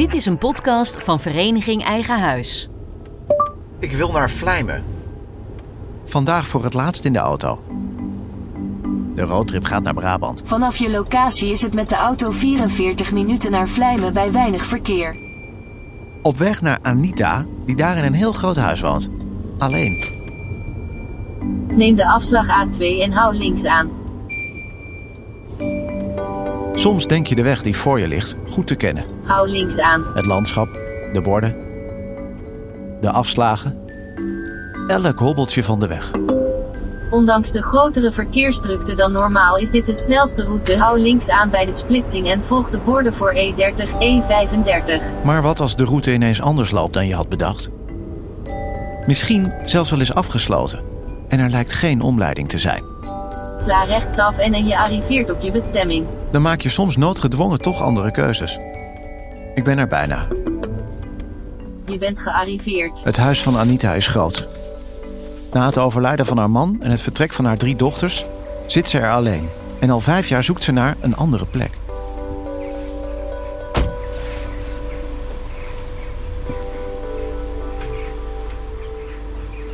Dit is een podcast van Vereniging Eigen Huis. Ik wil naar Vlijmen. Vandaag voor het laatst in de auto. De roadtrip gaat naar Brabant. Vanaf je locatie is het met de auto 44 minuten naar Vlijmen bij weinig verkeer. Op weg naar Anita, die daar in een heel groot huis woont. Alleen. Neem de afslag A2 en hou links aan. Soms denk je de weg die voor je ligt goed te kennen. Hou links aan. Het landschap, de borden, de afslagen. Elk hobbeltje van de weg. Ondanks de grotere verkeersdrukte dan normaal is dit de snelste route. Hou links aan bij de splitsing en volg de borden voor E E30, E35. Maar wat als de route ineens anders loopt dan je had bedacht? Misschien zelfs wel eens afgesloten. En er lijkt geen omleiding te zijn. Sla rechtsaf en en je arriveert op je bestemming. Dan maak je soms noodgedwongen toch andere keuzes. Ik ben er bijna. Je bent gearriveerd. Het huis van Anita is groot. Na het overlijden van haar man en het vertrek van haar drie dochters zit ze er alleen. En al vijf jaar zoekt ze naar een andere plek.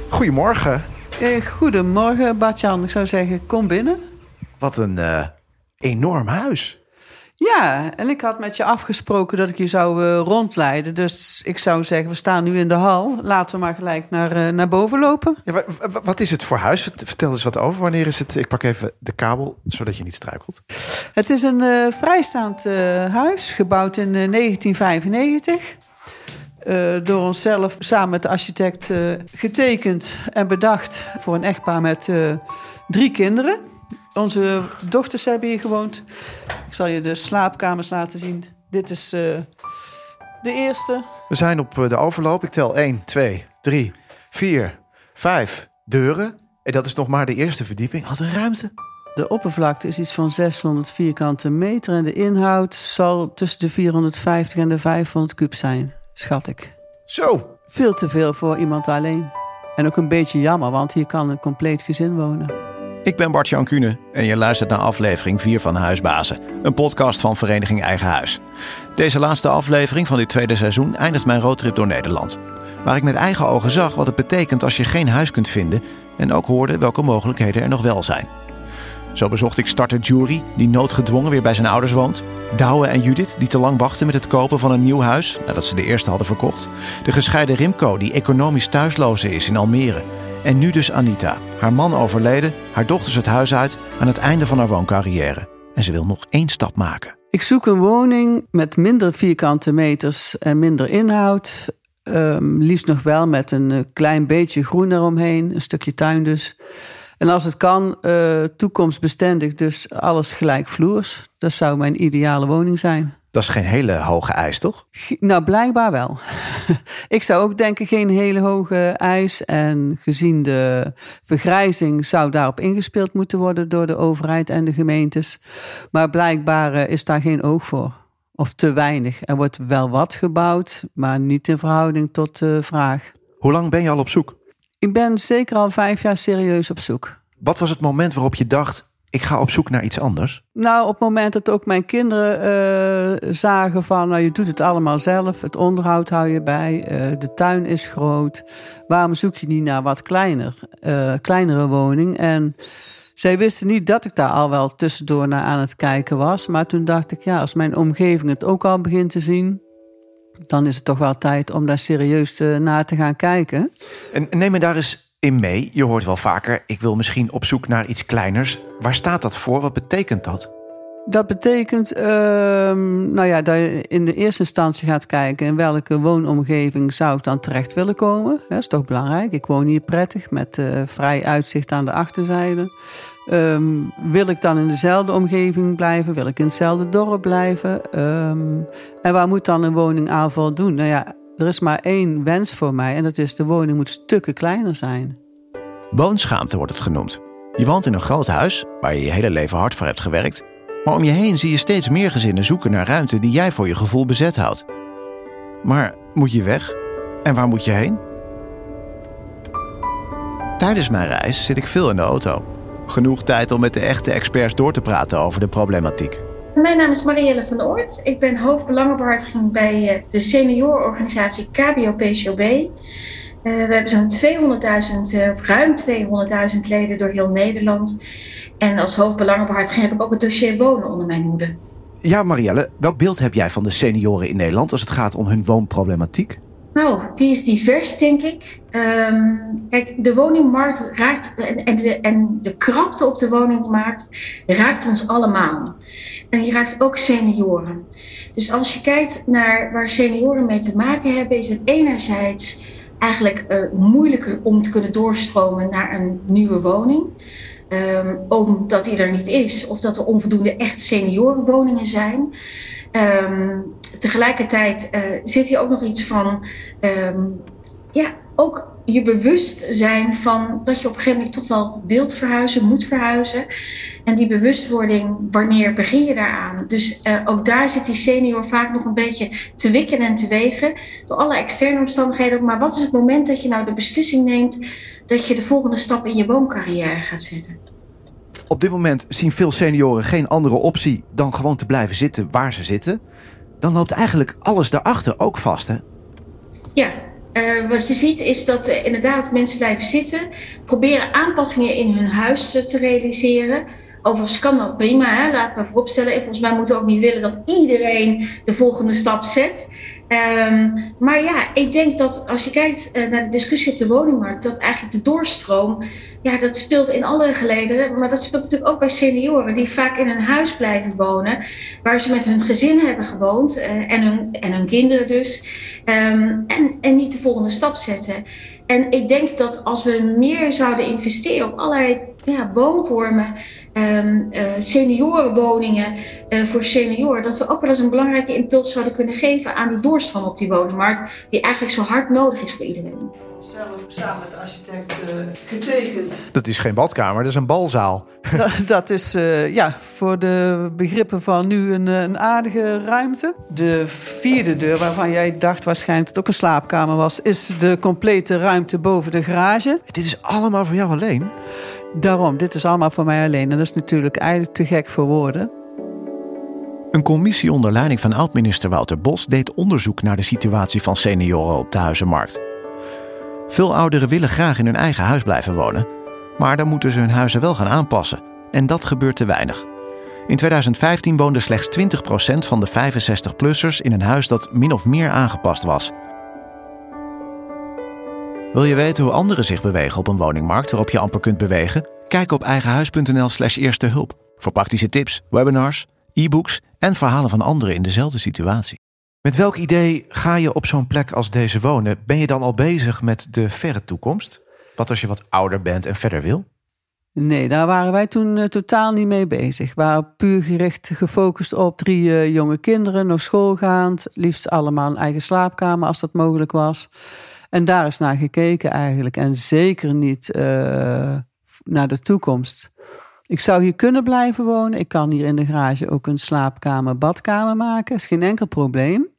Goedemorgen. Eh, goedemorgen, Bartjan. Ik zou zeggen, kom binnen. Wat een eh, enorm huis. Ja, en ik had met je afgesproken dat ik je zou eh, rondleiden. Dus ik zou zeggen, we staan nu in de hal. Laten we maar gelijk naar, eh, naar boven lopen. Ja, wa- wa- wat is het voor huis? Vert- Vertel eens wat over. Wanneer is het? Ik pak even de kabel, zodat je niet struikelt. Het is een eh, vrijstaand huis, gebouwd in eh, 1995. Eh, door onszelf samen met de architect getekend en bedacht voor een echtpaar met drie kinderen. Onze dochters hebben hier gewoond. Ik zal je de slaapkamers laten zien. Dit is eh, de eerste. We zijn op eh, de overloop. Ik tel 1, 2, 3, 4, 5 deuren. En dat is nog maar de eerste verdieping. Wat een ruimte. De oppervlakte is iets van 600 vierkante meter en de inhoud zal tussen de 450 en de 500 kub zijn, schat ik. Zo. Veel te veel voor iemand alleen. En ook een beetje jammer, want hier kan een compleet gezin wonen. Ik ben Bart-Jan Kuhne en je luistert naar aflevering 4 van Huisbazen. Een podcast van Vereniging Eigen Huis. Deze laatste aflevering van dit tweede seizoen eindigt mijn roadtrip door Nederland. Waar ik met eigen ogen zag wat het betekent als je geen huis kunt vinden... en ook hoorde welke mogelijkheden er nog wel zijn. Zo bezocht ik starter Jury, die noodgedwongen weer bij zijn ouders woont. Douwe en Judith, die te lang wachten met het kopen van een nieuw huis nadat ze de eerste hadden verkocht. De gescheiden Rimco, die economisch thuisloze is in Almere. En nu dus Anita. Haar man overleden, haar dochters het huis uit aan het einde van haar wooncarrière. En ze wil nog één stap maken. Ik zoek een woning met minder vierkante meters en minder inhoud. Ehm, liefst nog wel met een eh, klein beetje groen eromheen, een stukje tuin dus. En als het kan, eh, toekomstbestendig, dus alles gelijkvloers. Dat zou mijn ideale woning zijn. Dat is geen hele hoge eis, toch? Nou, blijkbaar wel. ik zou ook denken geen hele hoge eis. En gezien de vergrijzing zou daarop ingespeeld moeten worden door de overheid en de gemeentes. Maar blijkbaar eh, is daar geen oog voor. Of te weinig. Er wordt wel wat gebouwd, maar niet in verhouding tot de vraag. Hoe lang ben je al op zoek? Ik ben zeker al vijf jaar serieus op zoek. Wat was het moment waarop je dacht... ik ga op zoek naar iets anders? Nou, op het moment dat ook mijn kinderen eh, zagen van... nou, je doet het allemaal zelf, het onderhoud hou je bij... eh, de tuin is groot, waarom zoek je niet naar wat kleiner, eh, kleinere woning? En zij wisten niet dat ik daar al wel tussendoor naar aan het kijken was... maar toen dacht ik, ja, als mijn omgeving het ook al begint te zien... dan is het toch wel tijd om daar serieus eh, naar te gaan kijken... En neem me daar eens in mee. Je hoort wel vaker, ik wil misschien op zoek naar iets kleiners. Waar staat dat voor? Wat betekent dat? Dat betekent, ehm, nou ja, dat je in de eerste instantie gaat kijken in welke woonomgeving zou ik dan terecht willen komen. Dat is toch belangrijk. Ik woon hier prettig met eh, vrij uitzicht aan de achterzijde. Ehm, wil ik dan in dezelfde omgeving blijven? Wil ik in hetzelfde dorp blijven? Ehm, en waar moet dan een woning aan voldoen? Nou ja, er is maar één wens voor mij en dat is de woning moet stukken kleiner zijn. Woonschaamte wordt het genoemd. Je woont in een groot huis waar je je hele leven hard voor hebt gewerkt. Maar om je heen zie je steeds meer gezinnen zoeken naar ruimte die jij voor je gevoel bezet houdt. Maar moet je weg? En waar moet je heen? Tijdens mijn reis zit ik veel in de auto. Genoeg tijd om met de echte experts door te praten over de problematiek. Mijn naam is Marielle van Oort. Ik ben hoofdbelangenbehartiging bij eh, de seniorenorganisatie KBO-PCOB. Uh, we hebben zo'n 200.000, uh, ruim 200.000 leden door heel Nederland. En als hoofdbelangenbehartiging heb ik ook het dossier wonen onder mijn hoede. Ja, Marielle, welk beeld heb jij van de senioren in Nederland als het gaat om hun woonproblematiek? Nou, die is divers, denk ik. Um, kijk, de woningmarkt raakt en, de, en de krapte op de woningmarkt raakt ons allemaal. En die raakt ook senioren. Dus als je kijkt naar waar senioren mee te maken hebben, is het enerzijds eigenlijk uh, moeilijker om te kunnen doorstromen naar een nieuwe woning. Um, omdat die er niet is, of dat er onvoldoende echt seniorenwoningen zijn. Um, tegelijkertijd uh, zit hier ook nog iets van, um, ja, ook je bewust zijn van dat je op een gegeven moment toch wel wilt verhuizen, moet verhuizen. En die bewustwording, wanneer begin je daaraan? Dus uh, ook daar zit die senior vaak nog een beetje te wikken en te wegen. Door alle externe omstandigheden. Maar wat is het moment dat je nou de beslissing neemt dat je de volgende stap in je wooncarrière gaat zetten? Op dit moment zien veel senioren geen andere optie dan gewoon te blijven zitten waar ze zitten. Dan loopt eigenlijk alles daarachter ook vast, hè? Ja, uh, wat je ziet is dat uh, inderdaad mensen blijven zitten, proberen aanpassingen in hun huis uh, te realiseren. Overigens kan dat prima, hè? laten we vooropstellen. En volgens mij moeten we ook niet willen dat iedereen de volgende stap zet. Um, maar ja, ik denk dat als je kijkt uh, naar de discussie op de woningmarkt, dat eigenlijk de doorstroom, ja, dat speelt in alle gelederen, maar dat speelt natuurlijk ook bij senioren die vaak in een huis blijven wonen, waar ze met hun gezin hebben gewoond uh, en, hun, en hun kinderen dus, um, en, en niet de volgende stap zetten. En ik denk dat als we meer zouden investeren op allerlei ja, woonvormen, um, uh, seniorenwoningen uh, voor senioren, dat we ook wel eens een belangrijke impuls zouden kunnen geven aan die doorstroom op die woningmarkt, die eigenlijk zo hard nodig is voor iedereen. Zelf samen met de architect uh, getekend. Dat is geen badkamer, dat is een balzaal. dat, dat is uh, ja, voor de begrippen van nu een, een, aardige ruimte. De vierde deur, waarvan jij dacht waarschijnlijk dat het ook een slaapkamer was, is de complete ruimte boven de garage. Dit is allemaal voor jou alleen? Daarom, dit is allemaal voor mij alleen. En dat is natuurlijk eigenlijk te gek voor woorden. Een commissie onder leiding van oud-minister Wouter Bos deed onderzoek naar de situatie van senioren op de huizenmarkt. Veel ouderen willen graag in hun eigen huis blijven wonen, maar dan moeten ze hun huizen wel gaan aanpassen. En dat gebeurt te weinig. In 2015 woonde slechts 20% van de 65-plussers in een huis dat min of meer aangepast was. Wil je weten hoe anderen zich bewegen op een woningmarkt waarop je amper kunt bewegen? Kijk op eigenhuis.nl/slash eerste hulp voor praktische tips, webinars, e-books en verhalen van anderen in dezelfde situatie. Met welk idee ga je op zo'n plek als deze wonen? Ben je dan al bezig met de verre toekomst? Wat als je wat ouder bent en verder wil? Nee, daar waren wij toen uh, totaal niet mee bezig. We waren puur gericht gefocust op drie uh, jonge kinderen, nog schoolgaand. Liefst allemaal een eigen slaapkamer als dat mogelijk was. En daar is naar gekeken eigenlijk. En zeker niet uh, naar de toekomst. Ik zou hier kunnen blijven wonen. Ik kan hier in de garage ook een slaapkamer, badkamer maken. is geen enkel probleem.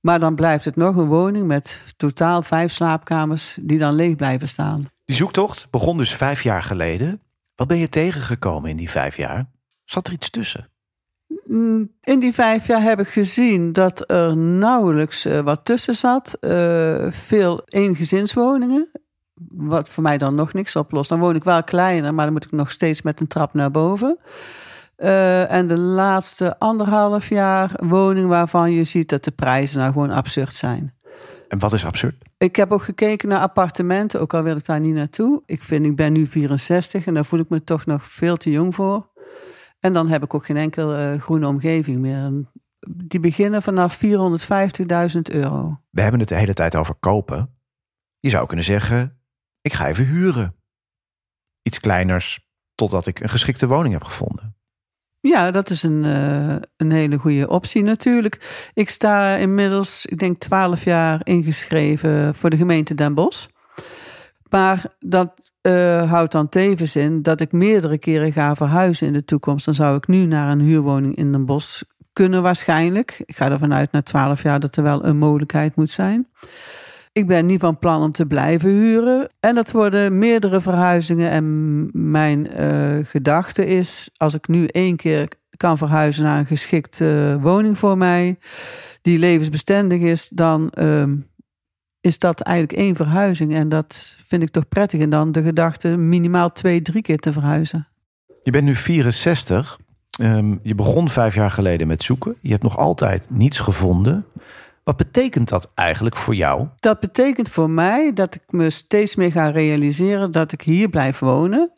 Maar dan blijft het nog een woning met totaal vijf slaapkamers die dan leeg blijven staan. Die zoektocht begon dus vijf jaar geleden. Wat ben je tegengekomen in die vijf jaar? Zat er iets tussen? In die vijf jaar heb ik gezien dat er nauwelijks uh, wat tussen zat. Uh, veel eengezinswoningen. Wat voor mij dan nog niks oplost. Dan woon ik wel kleiner, maar dan moet ik nog steeds met een trap naar boven. Uh, en de laatste anderhalf jaar woning waarvan je ziet dat de prijzen nou gewoon absurd zijn. En wat is absurd? Ik heb ook gekeken naar appartementen, ook al wil ik daar niet naartoe. Ik vind, ik ben nu 64 en daar voel ik me toch nog veel te jong voor. En dan heb ik ook geen enkele uh, groene omgeving meer. Die beginnen vanaf 450.000 euro. We hebben het de hele tijd over kopen. Je zou kunnen zeggen, ik ga even huren. Iets kleiners, totdat ik een geschikte woning heb gevonden. Ja, dat is een, uh, een hele goede optie natuurlijk. Ik sta inmiddels, ik denk 12 jaar ingeschreven voor de gemeente Den Bosch. Maar dat uh, houdt dan tevens in dat ik meerdere keren ga verhuizen in de toekomst. Dan zou ik nu naar een huurwoning in Den Bosch kunnen waarschijnlijk. Ik ga ervan uit na 12 jaar dat er wel een mogelijkheid moet zijn. Ik ben niet van plan om te blijven huren. En dat worden meerdere verhuizingen. En mijn uh, gedachte is, als ik nu één keer kan verhuizen naar een geschikte woning voor mij, die levensbestendig is, dan ehm, is dat eigenlijk één verhuizing. En dat vind ik toch prettig. En dan de gedachte minimaal twee, drie keer te verhuizen. Je bent nu 64. Ehm, je begon vijf jaar geleden met zoeken. Je hebt nog altijd niets gevonden. Wat betekent dat eigenlijk voor jou? Dat betekent voor mij dat ik me steeds meer ga realiseren dat ik hier blijf wonen.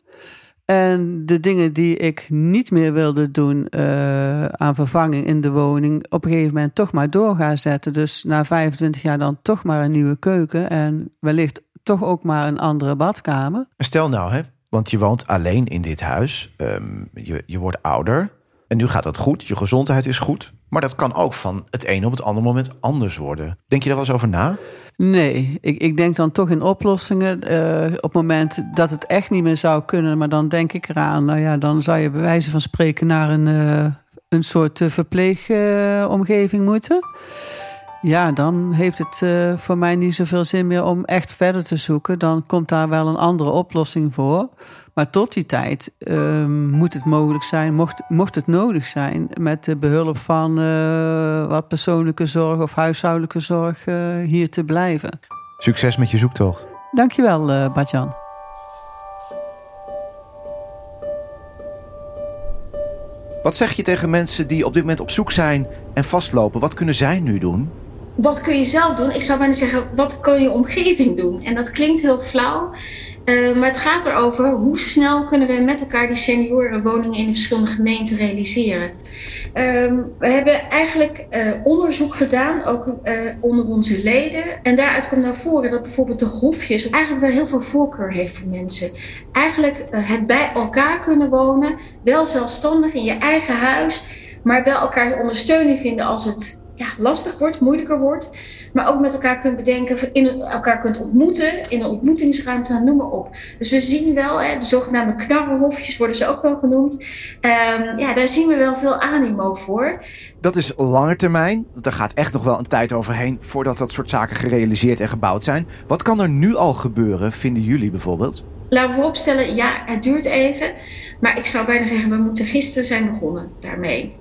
En de dingen die ik niet meer wilde doen uh, aan vervanging in de woning, op een gegeven moment toch maar door gaan zetten. Dus na 25 jaar dan toch maar een nieuwe keuken en wellicht toch ook maar een andere badkamer. Stel nou, hè, want je woont alleen in dit huis, um, je, je wordt ouder en nu gaat het goed, je gezondheid is goed. Maar dat kan ook van het ene op het andere moment anders worden. Denk je daar wel eens over na? Nee, ik, ik denk dan toch in oplossingen. Uh, op het moment dat het echt niet meer zou kunnen, maar dan denk ik eraan. Nou ja, dan zou je bij wijze van spreken naar een, uh, een soort verpleegomgeving moeten. Ja, dan heeft het voor mij niet zoveel zin meer om echt verder te zoeken. Dan komt daar wel een andere oplossing voor. Maar tot die tijd uh, moet het mogelijk zijn, mocht, mocht het nodig zijn, met de behulp van uh, wat persoonlijke zorg of huishoudelijke zorg uh, hier te blijven. Succes met je zoektocht. Dankjewel, uh, Badjan. Wat zeg je tegen mensen die op dit moment op zoek zijn en vastlopen? Wat kunnen zij nu doen? Wat kun je zelf doen? Ik zou bijna zeggen, wat kan je omgeving doen? En dat klinkt heel flauw. Uh, maar het gaat erover hoe snel kunnen we met elkaar die seniorenwoningen in de verschillende gemeenten realiseren. Uh, we hebben eigenlijk uh, onderzoek gedaan, ook uh, onder onze leden. En daaruit komt naar voren dat bijvoorbeeld de hofjes eigenlijk wel heel veel voorkeur heeft voor mensen. Eigenlijk het bij elkaar kunnen wonen, wel zelfstandig in je eigen huis, maar wel elkaar ondersteuning vinden als het ja, lastig wordt, moeilijker wordt. Maar ook met elkaar kunt bedenken, in, elkaar kunt ontmoeten in een ontmoetingsruimte, noem maar op. Dus we zien wel, hè, de zogenaamde knarrenhofjes worden ze ook wel genoemd. Um, ja, daar zien we wel veel animo voor. Dat is lange termijn. Daar gaat echt nog wel een tijd overheen voordat dat soort zaken gerealiseerd en gebouwd zijn. Wat kan er nu al gebeuren, vinden jullie bijvoorbeeld? Laten we vooropstellen, ja, het duurt even. Maar ik zou bijna zeggen, we moeten gisteren zijn begonnen daarmee.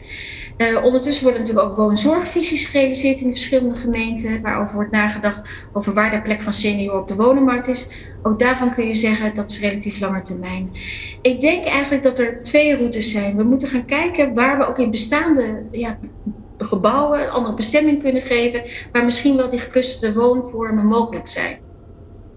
Uh, ondertussen worden natuurlijk ook woonzorgvisies gerealiseerd in de verschillende gemeenten, waarover wordt nagedacht over waar de plek van senior op de wonenmarkt is. Ook daarvan kun je zeggen dat is relatief lange termijn. Ik denk eigenlijk dat er twee routes zijn. We moeten gaan kijken waar we ook in bestaande ja, gebouwen een andere bestemming kunnen geven, waar misschien wel die geclusterde woonvormen mogelijk zijn.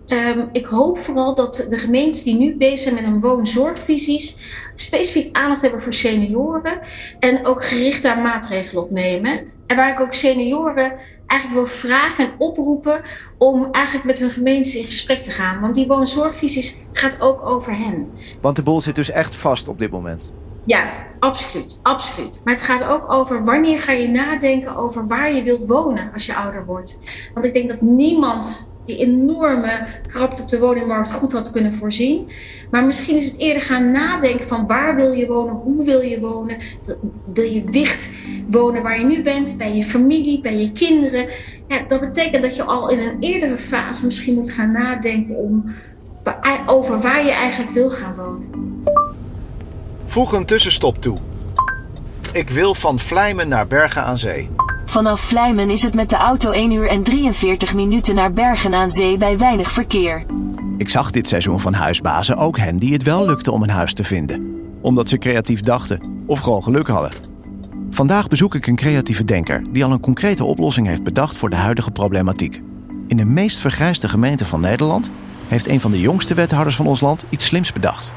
Um, ik hoop vooral dat de gemeenten die nu bezig zijn met hun woonzorgvisies specifiek aandacht hebben voor senioren en ook gericht daar maatregelen opnemen. En waar ik ook senioren eigenlijk wil vragen en oproepen om eigenlijk met hun gemeentes in gesprek te gaan. Want die woonzorgvisies gaat ook over hen. Want de boel zit dus echt vast op dit moment. Ja, absoluut, absoluut. Maar het gaat ook over wanneer ga je nadenken over waar je wilt wonen als je ouder wordt. Want ik denk dat niemand die enorme krapte op de woningmarkt goed had kunnen voorzien. Maar misschien is het eerder gaan nadenken van waar wil je wonen, hoe wil je wonen. Wil je dicht wonen waar je nu bent, bij je familie, bij je kinderen. Ja, dat betekent dat je al in een eerdere fase misschien moet gaan nadenken om, over waar je eigenlijk wil gaan wonen. Voeg een tussenstop toe. Ik wil van Vlijmen naar Bergen aan Zee. Vanaf Vlijmen is het met de auto 1 uur en 43 minuten naar Bergen aan Zee bij weinig verkeer. Ik zag dit seizoen van huisbazen ook hen die het wel lukte om een huis te vinden. Omdat ze creatief dachten of gewoon geluk hadden. Vandaag bezoek ik een creatieve denker die al een concrete oplossing heeft bedacht voor de huidige problematiek. In de meest vergrijsde gemeente van Nederland heeft een van de jongste wethouders van ons land iets slims bedacht.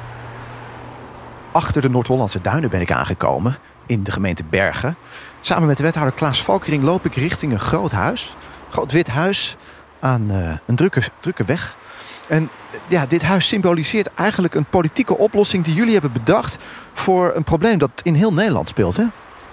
Achter de Noord-Hollandse duinen ben ik aangekomen, in de gemeente Bergen. Samen met de wethouder Klaas Valkering loop ik richting een groot huis. Groot wit huis aan uh, een drukke, drukke weg. En ja, dit huis symboliseert eigenlijk een politieke oplossing die jullie hebben bedacht voor een probleem dat in heel Nederland speelt. Hè?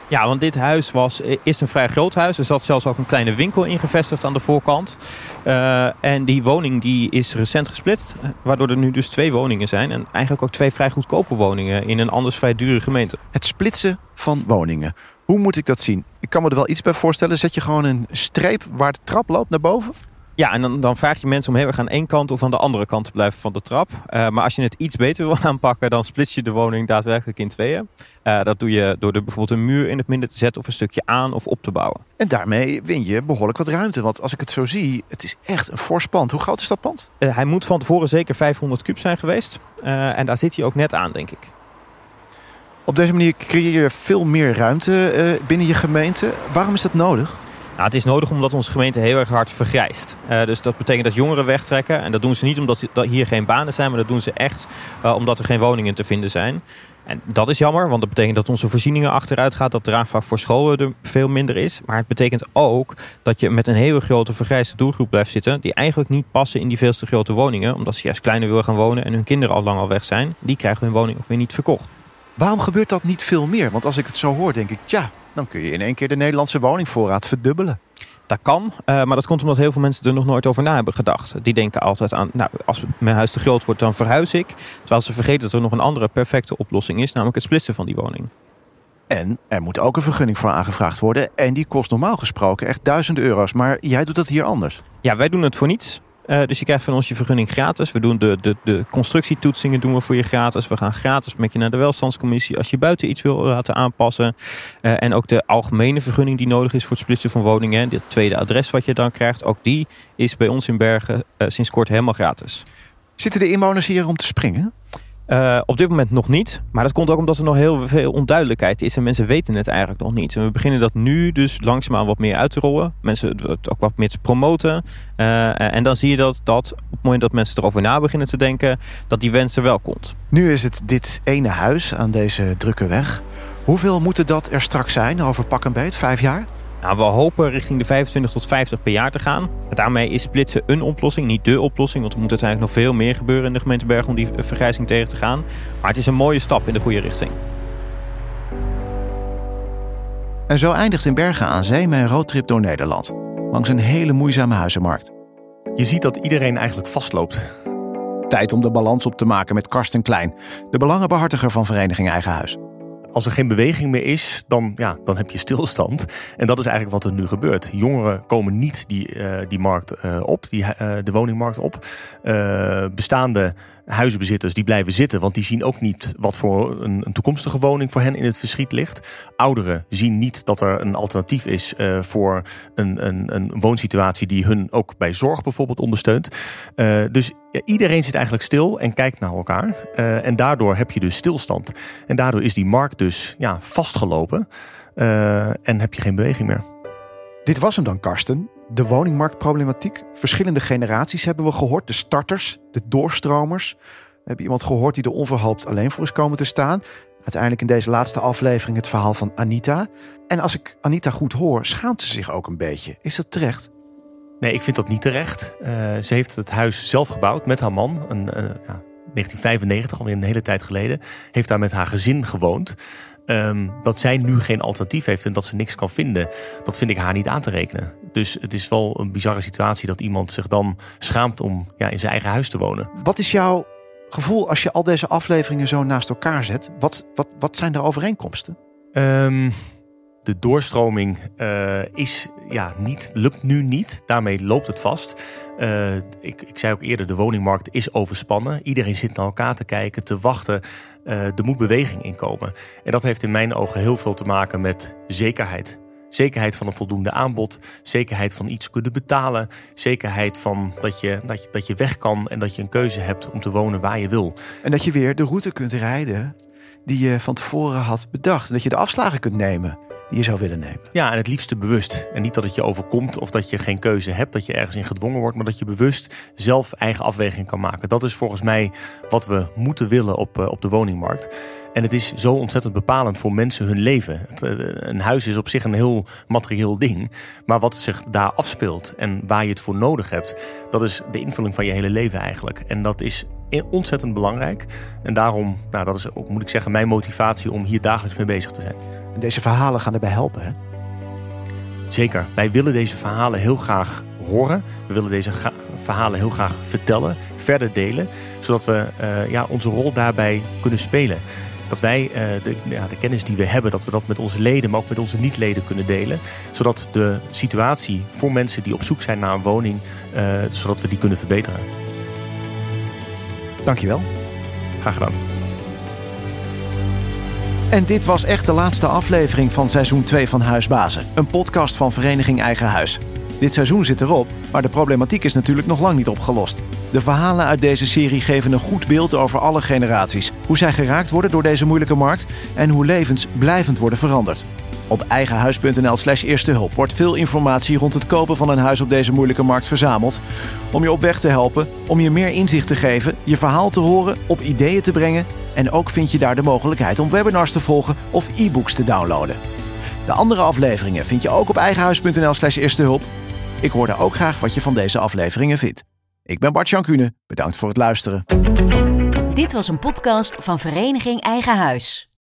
Ja, want dit huis was, is een vrij groot huis. Er zat zelfs ook een kleine winkel in gevestigd aan de voorkant. Uh, en die woning die is recent gesplitst. Waardoor er nu dus twee woningen zijn. En eigenlijk ook twee vrij goedkope woningen in een anders vrij dure gemeente. Het splitsen van woningen. Hoe moet ik dat zien? Ik kan me er wel iets bij voorstellen. Zet je gewoon een streep waar de trap loopt naar boven? Ja, en dan, dan vraag je mensen om heel erg aan één kant of aan de andere kant te blijven van de trap. Uh, maar als je het iets beter wil aanpakken, dan splits je de woning daadwerkelijk in tweeën. Uh, dat doe je door er bijvoorbeeld een muur in het midden te zetten of een stukje aan of op te bouwen. En daarmee win je behoorlijk wat ruimte. Want als ik het zo zie, het is echt een fors pand. Hoe groot is dat pand? Uh, hij moet van tevoren zeker 500 kub zijn geweest. en daar zit hij ook net aan, denk ik. Op deze manier creëer je veel meer ruimte binnen je gemeente. Waarom is dat nodig? Nou, het is nodig omdat onze gemeente heel erg hard vergrijst. Uh, dus dat betekent dat jongeren wegtrekken. En dat doen ze niet omdat hier geen banen zijn, maar dat doen ze echt uh, omdat er geen woningen te vinden zijn. En dat is jammer, want dat betekent dat onze voorzieningen achteruit gaat. Dat draagvlak voor scholen er veel minder is. Maar het betekent ook dat je met een hele grote vergrijsde doelgroep blijft zitten. Die eigenlijk niet passen in die veel te grote woningen. Omdat ze juist kleiner willen gaan wonen en hun kinderen al lang al weg zijn. Die krijgen hun woning ook weer niet verkocht. Waarom gebeurt dat niet veel meer? Want als ik het zo hoor, denk ik, ja, dan kun je in één keer de Nederlandse woningvoorraad verdubbelen. Dat kan, uh, maar dat komt omdat heel veel mensen er nog nooit over na hebben gedacht. Die denken altijd aan, nou, als mijn huis te groot wordt, dan verhuis ik. Terwijl ze vergeten dat er nog een andere perfecte oplossing is, namelijk het splitsen van die woning. En er moet ook een vergunning voor aangevraagd worden. En die kost normaal gesproken echt duizenden euro's. Maar jij doet dat hier anders. Ja, wij doen het voor niets. Uh, dus je krijgt van ons je vergunning gratis. We doen de, de, de constructietoetsingen doen we voor je gratis. We gaan gratis met je naar de welstandscommissie als je buiten iets wil laten aanpassen. Uh, en ook de algemene vergunning die nodig is voor het splitsen van woningen. Het tweede adres wat je dan krijgt, ook die is bij ons in Bergen uh, sinds kort helemaal gratis. Zitten de inwoners hier om te springen? Uh, op dit moment nog niet. Maar dat komt ook omdat er nog heel veel onduidelijkheid is. En mensen weten het eigenlijk nog niet. En we beginnen dat nu dus langzaamaan wat meer uit te rollen. Mensen het ook wat meer te promoten. Uh, en dan zie je dat, dat op het moment dat mensen erover na beginnen te denken... dat die wens er wel komt. Nu is het dit ene huis aan deze drukke weg. Hoeveel moeten dat er straks zijn over pak een beet? Vijf jaar? Nou, we hopen richting de 25 tot 50 per jaar te gaan. Daarmee is splitsen een oplossing, niet de oplossing. Want er moet uiteindelijk nog veel meer gebeuren in de gemeente Bergen om die vergrijzing tegen te gaan. Maar het is een mooie stap in de goede richting. En zo eindigt in Bergen aan Zee mijn roadtrip door Nederland. Langs een hele moeizame huizenmarkt. Je ziet dat iedereen eigenlijk vastloopt. Tijd om de balans op te maken met Karsten Klein, de belangenbehartiger van Vereniging Eigen Huis als er geen beweging meer is, dan, ja, dan heb je stilstand. En dat is eigenlijk wat er nu gebeurt. Jongeren komen niet die, uh, die markt uh, op, die, uh, de woningmarkt op. bestaande huizenbezitters die blijven zitten, want die zien ook niet wat voor een, een, toekomstige woning voor hen in het verschiet ligt. Ouderen zien niet dat er een alternatief is uh, voor een, een, een, woonsituatie die hun ook bij zorg bijvoorbeeld ondersteunt. Uh, dus iedereen zit eigenlijk stil en kijkt naar elkaar. Uh, en daardoor heb je dus stilstand. En daardoor is die markt dus ja, vastgelopen en heb je geen beweging meer. Dit was hem dan, Karsten. De woningmarktproblematiek. Verschillende generaties hebben we gehoord. De starters, de doorstromers. We hebben iemand gehoord die er onverhoopt alleen voor is komen te staan. Uiteindelijk in deze laatste aflevering het verhaal van Anita. En als ik Anita goed hoor, schaamt ze zich ook een beetje. Is dat terecht? Nee, ik vind dat niet terecht. Uh, ze heeft het huis zelf gebouwd met haar man. Een, uh, ja, 1995, alweer een hele tijd geleden. Heeft daar met haar gezin gewoond. Um, dat zij nu geen alternatief heeft en dat ze niks kan vinden, dat vind ik haar niet aan te rekenen. Dus het is wel een bizarre situatie dat iemand zich dan schaamt om ja, in zijn eigen huis te wonen. Wat is jouw gevoel als je al deze afleveringen zo naast elkaar zet? Wat, wat, wat zijn de overeenkomsten? Um, de doorstroming uh, is ja, niet, lukt nu niet. Daarmee loopt het vast. Uh, ik, ik zei ook eerder, de woningmarkt is overspannen. Iedereen zit naar elkaar te kijken, te wachten. Uh, er moet beweging in komen. En dat heeft in mijn ogen heel veel te maken met zekerheid. Zekerheid van een voldoende aanbod. Zekerheid van iets kunnen betalen. Zekerheid van dat je, dat, je, dat je weg kan en dat je een keuze hebt om te wonen waar je wil. En dat je weer de route kunt rijden die je van tevoren had bedacht. En dat je de afslagen kunt nemen je zou willen nemen. Ja, en het liefste bewust. En niet dat het je overkomt of dat je geen keuze hebt, dat je ergens in gedwongen wordt, maar dat je bewust zelf eigen afweging kan maken. Dat is volgens mij wat we moeten willen op, op de woningmarkt. En het is zo ontzettend bepalend voor mensen hun leven. een huis is op zich een heel materieel ding. Maar wat zich daar afspeelt en waar je het voor nodig hebt, dat is de invulling van je hele leven eigenlijk. En dat is ontzettend belangrijk. En daarom, nou, dat is ook, moet ik zeggen, mijn motivatie om hier dagelijks mee bezig te zijn. En deze verhalen gaan erbij helpen, hè? Zeker. Wij willen deze verhalen heel graag horen. We willen deze verhalen heel graag vertellen, verder delen, zodat we uh, ja, onze rol daarbij kunnen spelen dat wij de, ja, de kennis die we hebben, dat we dat met onze leden, maar ook met onze niet-leden kunnen delen. Zodat de situatie voor mensen die op zoek zijn naar een woning, zodat we die kunnen verbeteren. Dankjewel. Graag gedaan. En dit was echt de laatste aflevering van seizoen 2 van Huisbazen. Een podcast van Vereniging Eigen Huis. Dit seizoen zit erop, maar de problematiek is natuurlijk nog lang niet opgelost. De verhalen uit deze serie geven een goed beeld over alle generaties. Hoe zij geraakt worden door deze moeilijke markt en hoe levens blijvend worden veranderd. Op eigenhuis.nl slash eerste hulp wordt veel informatie rond het kopen van een huis op deze moeilijke markt verzameld. Om je op weg te helpen, om je meer inzicht te geven, je verhaal te horen, op ideeën te brengen. En ook vind je daar de mogelijkheid om webinars te volgen of e-books te downloaden. De andere afleveringen vind je ook op eigenhuis.nl slash eerste hulp. Ik hoor ook graag wat je van deze afleveringen vindt. Ik ben Bart Jankune, bedankt voor het luisteren. Dit was een podcast van Vereniging Eigen Huis.